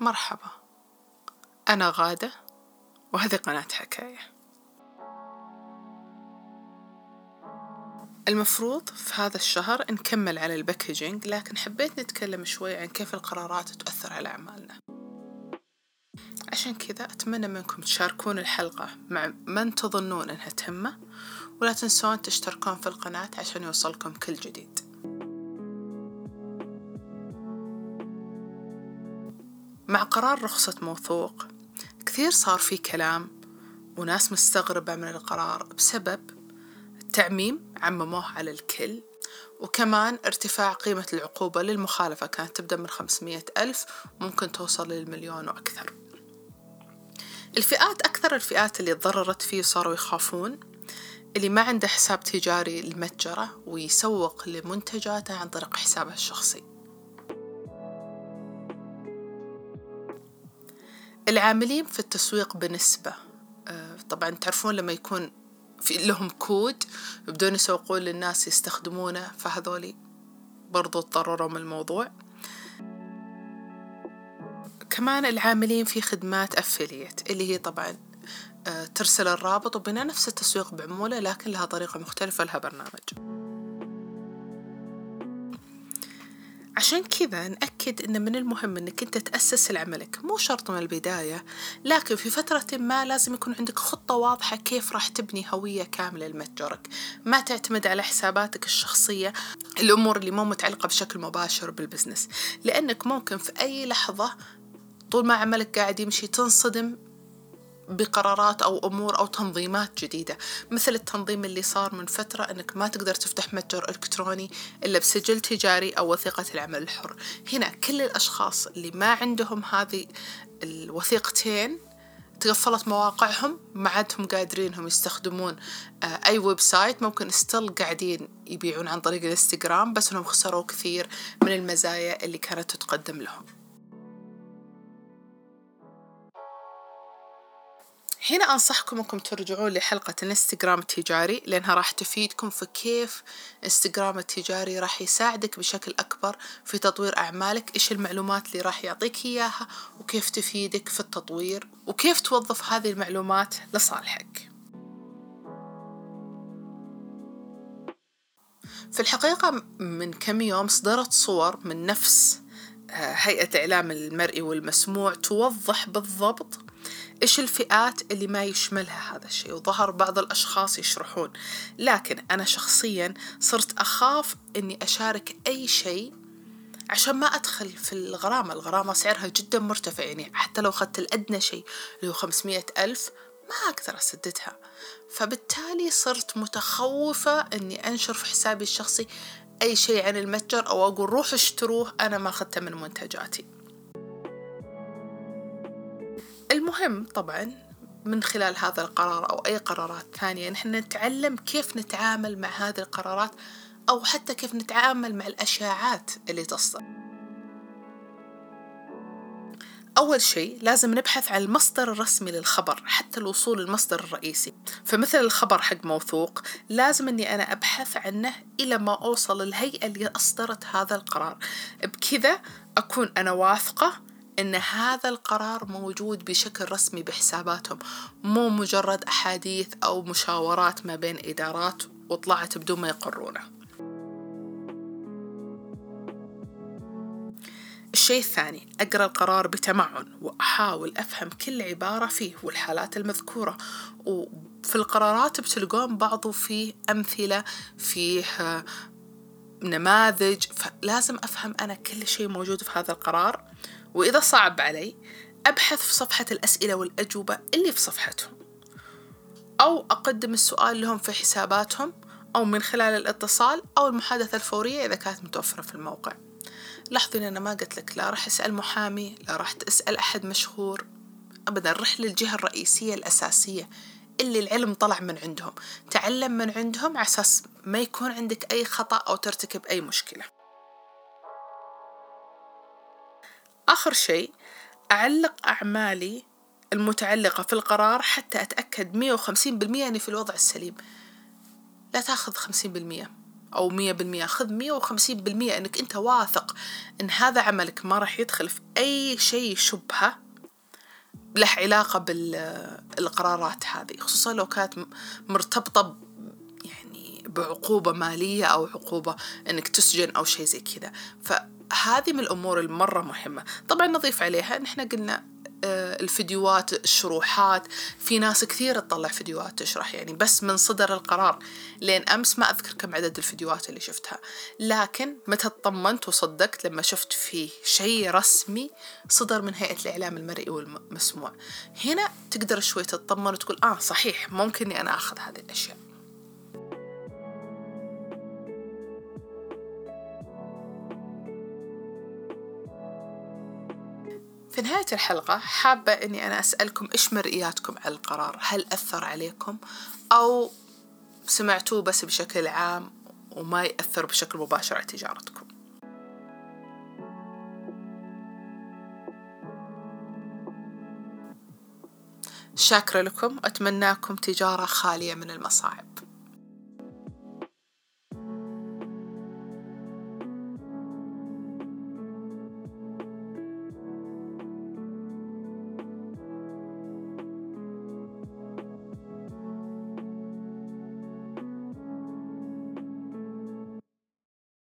مرحبا. أنا غادة وهذه قناة حكاية. المفروض في هذا الشهر نكمل على الباكجينج لكن حبيت نتكلم شوي عن كيف القرارات تؤثر على أعمالنا. عشان كذا أتمنى منكم تشاركون الحلقة مع من تظنون أنها تهمة ولا تنسون تشتركون في القناة عشان يوصلكم كل جديد. مع قرار رخصة موثوق. كثير صار في كلام وناس مستغربة من القرار بسبب التعميم عمموه على الكل وكمان ارتفاع قيمة العقوبة للمخالفة كانت تبدأ من خمسمية ألف ممكن توصل للمليون وأكثر. الفئات أكثر الفئات اللي تضررت فيه وصاروا يخافون اللي ما عنده حساب تجاري المتجرة ويسوق لمنتجاته عن طريق حسابه الشخصي. العاملين في التسويق بنسبة آه، طبعا تعرفون لما يكون في لهم كود يبدون يسوقون للناس يستخدمونه فهذولي برضو تضرروا من الموضوع. كمان العاملين في خدمات أفليت اللي هي طبعا آه، ترسل الرابط وبناء نفس التسويق بعمولة لكن لها طريقة مختلفة لها برنامج. عشان كذا نأكد إن من المهم إنك أنت تأسس لعملك. مو شرط من البداية لكن في فترة ما لازم يكون عندك خطة واضحة كيف راح تبني هوية كاملة لمتجرك ما تعتمد على حساباتك الشخصية الأمور اللي مو متعلقة بشكل مباشر بالبزنس. لأنك ممكن في أي لحظة طول ما عملك قاعد يمشي تنصدم بقرارات أو أمور أو تنظيمات جديدة مثل التنظيم اللي صار من فترة أنك ما تقدر تفتح متجر إلكتروني إلا بسجل تجاري أو وثيقة العمل الحر. هنا كل الأشخاص اللي ما عندهم هذه الوثيقتين تقفلت مواقعهم ما عادهم قادرين يستخدمون آه، أي website. ممكن still قاعدين يبيعون عن طريق الانستغرام بس إنهم خسروا كثير من المزايا اللي كانت تقدم لهم. هنا أنصحكم أنكم ترجعون لحلقة الانستغرام التجاري لأنها راح تفيدكم في كيف انستغرام التجاري راح يساعدك بشكل أكبر في تطوير أعمالك إيش المعلومات اللي راح يعطيك إياها وكيف تفيدك في التطوير وكيف توظف هذه المعلومات لصالحك. في الحقيقة من كم يوم صدرت صور من نفس هيئة إعلام المرئي والمسموع توضح بالضبط إيش الفئات اللي ما يشملها هذا الشيء. وظهر بعض الأشخاص يشرحون. لكن أنا شخصيا صرت أخاف أني أشارك أي شيء عشان ما أدخل في الغرامة. الغرامة سعرها جدا مرتفع يعني. حتى لو أخذت الأدنى شيء اللي هو خمسمية ألف ما أقدر أسددها. فبالتالي صرت متخوفة أني أنشر في حسابي الشخصي أي شيء عن المتجر أو أقول روحوا اشتروه أنا ما أخذته من منتجاتي. المهم طبعا من خلال هذا القرار أو أي قرارات ثانية نحن نتعلم كيف نتعامل مع هذه القرارات أو حتى كيف نتعامل مع الأشاعات اللي تصدر. أول شيء لازم نبحث عن المصدر الرسمي للخبر حتى الوصول للمصدر الرئيسي. فمثل الخبر حق موثوق لازم أني أنا أبحث عنه إلى ما أوصل للهيئة اللي أصدرت هذا القرار. بكذا أكون أنا واثقة إن هذا القرار موجود بشكل رسمي بحساباتهم مو مجرد أحاديث أو مشاورات ما بين إدارات وطلعت بدون ما يقرونه. الشيء الثاني أقرأ القرار بتمعن وأحاول أفهم كل عبارة فيه والحالات المذكورة. وفي القرارات بتلقون بعضه فيه أمثلة فيه نماذج. فلازم أفهم أنا كل شيء موجود في هذا القرار. وإذا صعب علي أبحث في صفحة الأسئلة والأجوبة اللي في صفحتهم. أو أقدم السؤال لهم في حساباتهم أو من خلال الاتصال أو المحادثة الفورية إذا كانت متوفرة في الموقع. لاحظوا أن أنا ما قلت لك لا راح أسأل محامي لا راح تسأل أحد مشهور. أبدا رح للجهة الرئيسية الأساسية اللي العلم طلع من عندهم. تعلم من عندهم على أساس ما يكون عندك أي خطأ أو ترتكب أي مشكلة. آخر شيء أعلق أعمالي المتعلقة في القرار حتى أتأكد مية وخمسين بالمية أني في الوضع السليم. لا تأخذ خمسين بالمية. أو مية بالمية. خذ مية وخمسين بالمية أنك أنت واثق أن هذا عملك ما راح يدخل في أي شيء شبهة له علاقة بالقرارات هذه. خصوصا لو كانت مرتبطة يعني بعقوبة مالية أو عقوبة أنك تسجن أو شيء زي كذا. فهذه من الأمور المرة مهمة. طبعا نضيف عليها أن إحنا قلنا الفيديوهات الشروحات. في ناس كثير تطلع فيديوهات تشرح يعني بس من صدر القرار. لين أمس ما أذكر كم عدد الفيديوهات اللي شفتها. لكن متى اطمنت وصدقت لما شفت فيه شيء رسمي صدر من هيئة الإعلام المرئي والمسموع. هنا تقدر شوي تطمن وتقول آه صحيح ممكن إني أنا أخذ هذه الأشياء. في نهاية الحلقة حابة إني أنا أسألكم إيش مرئياتكم على القرار؟ هل أثر عليكم؟ أو سمعتوه بس بشكل عام وما يأثر بشكل مباشر على تجارتكم. شاكرة لكم. أتمناكم تجارة خالية من المصاعب.